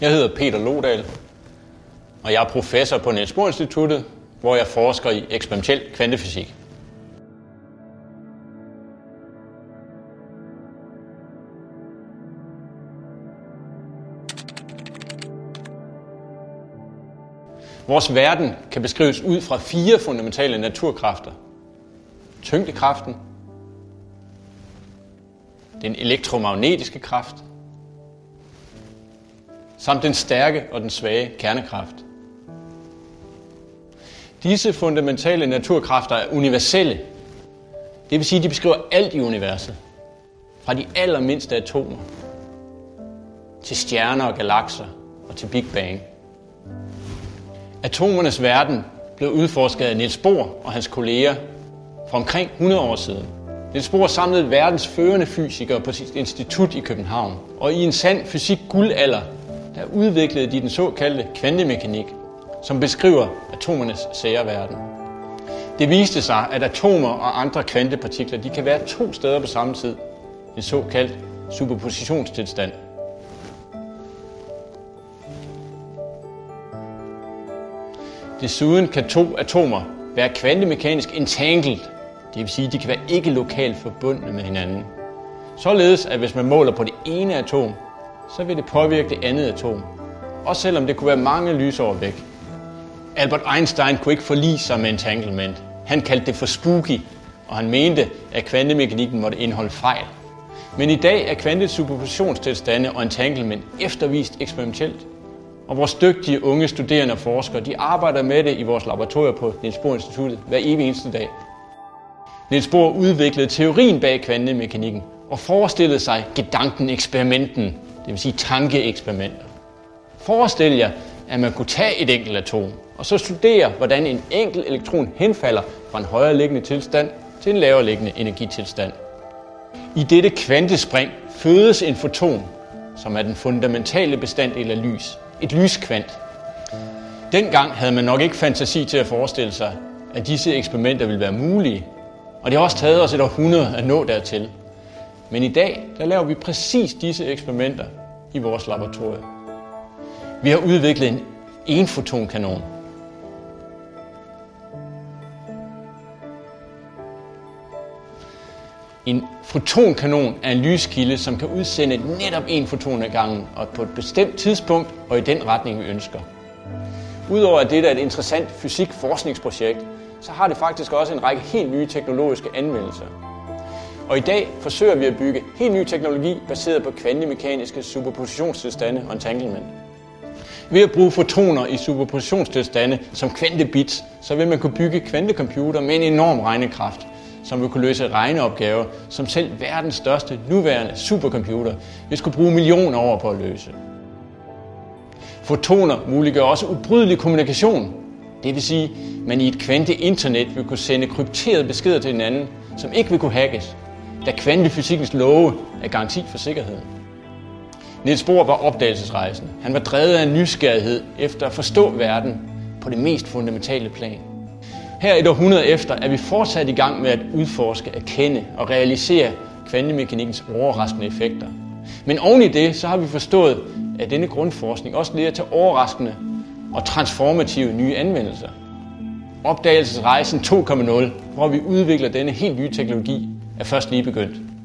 Jeg hedder Peter Lodal, og jeg er professor på Niels Bohr Instituttet, hvor jeg forsker i eksperimentel kvantefysik. Vores verden kan beskrives ud fra fire fundamentale naturkræfter. Tyngdekraften, den elektromagnetiske kraft, samt den stærke og den svage kernekraft. Disse fundamentale naturkræfter er universelle. Det vil sige, at de beskriver alt i universet. Fra de allermindste atomer til stjerner og galakser og til Big Bang. Atomernes verden blev udforsket af Niels Bohr og hans kolleger for omkring 100 år siden. Niels Bohr samlede verdens førende fysikere på sit institut i København. Og i en sand fysik guldalder, udviklede de den såkaldte kvantemekanik, som beskriver atomernes sære verden. Det viste sig, at atomer og andre kvantepartikler de kan være to steder på samme tid. En såkaldt superpositionstilstand. Desuden kan to atomer være kvantemekanisk entangled, det vil sige, at de kan være ikke lokalt forbundne med hinanden. Således at hvis man måler på det ene atom, så vil det påvirke det andet atom. Også selvom det kunne være mange lysår væk. Albert Einstein kunne ikke forlige sig med entanglement. Han kaldte det for spooky, og han mente, at kvantemekanikken måtte indeholde fejl. Men i dag er kvantesuperpositionstilstande og entanglement eftervist eksperimentelt. Og vores dygtige unge studerende og forskere, de arbejder med det i vores laboratorier på Niels Bohr Instituttet hver evig eneste dag. Niels Bohr udviklede teorien bag kvantemekanikken og forestillede sig gedanken-eksperimenten, det vil sige tankeeksperimenter. Forestil jer, at man kunne tage et enkelt atom, og så studere, hvordan en enkelt elektron henfalder fra en højere liggende tilstand til en lavere liggende energitilstand. I dette kvantespring fødes en foton, som er den fundamentale bestanddel af lys. Et lyskvant. Dengang havde man nok ikke fantasi til at forestille sig, at disse eksperimenter ville være mulige, og det har også taget os et århundrede at nå dertil. Men i dag, der laver vi præcis disse eksperimenter i vores laboratorium. Vi har udviklet en enfotonkanon. En fotonkanon er en lyskilde, som kan udsende netop en foton ad gangen, og på et bestemt tidspunkt og i den retning, vi ønsker. Udover at det er et interessant fysikforskningsprojekt, så har det faktisk også en række helt nye teknologiske anvendelser. Og i dag forsøger vi at bygge helt ny teknologi baseret på kvantemekaniske superpositionstilstande og entanglement. Ved at bruge fotoner i superpositionstilstande som kvantebits, så vil man kunne bygge kvantecomputer med en enorm regnekraft, som vil kunne løse regneopgaver, som selv verdens største nuværende supercomputer vil skulle bruge millioner over på at løse. Fotoner muliggør også ubrydelig kommunikation. Det vil sige, at man i et kvanteinternet vil kunne sende krypterede beskeder til hinanden, som ikke vil kunne hackes, da kvantefysikkens love er garanti for sikkerheden. Niels Bohr var opdagelsesrejsende. Han var drevet af en nysgerrighed efter at forstå verden på det mest fundamentale plan. Her et århundrede efter er vi fortsat i gang med at udforske, erkende og realisere kvantemekanikkens overraskende effekter. Men oven i det, så har vi forstået, at denne grundforskning også leder til overraskende og transformative nye anvendelser. Opdagelsesrejsen 2.0, hvor vi udvikler denne helt nye teknologi, er først lige begyndt.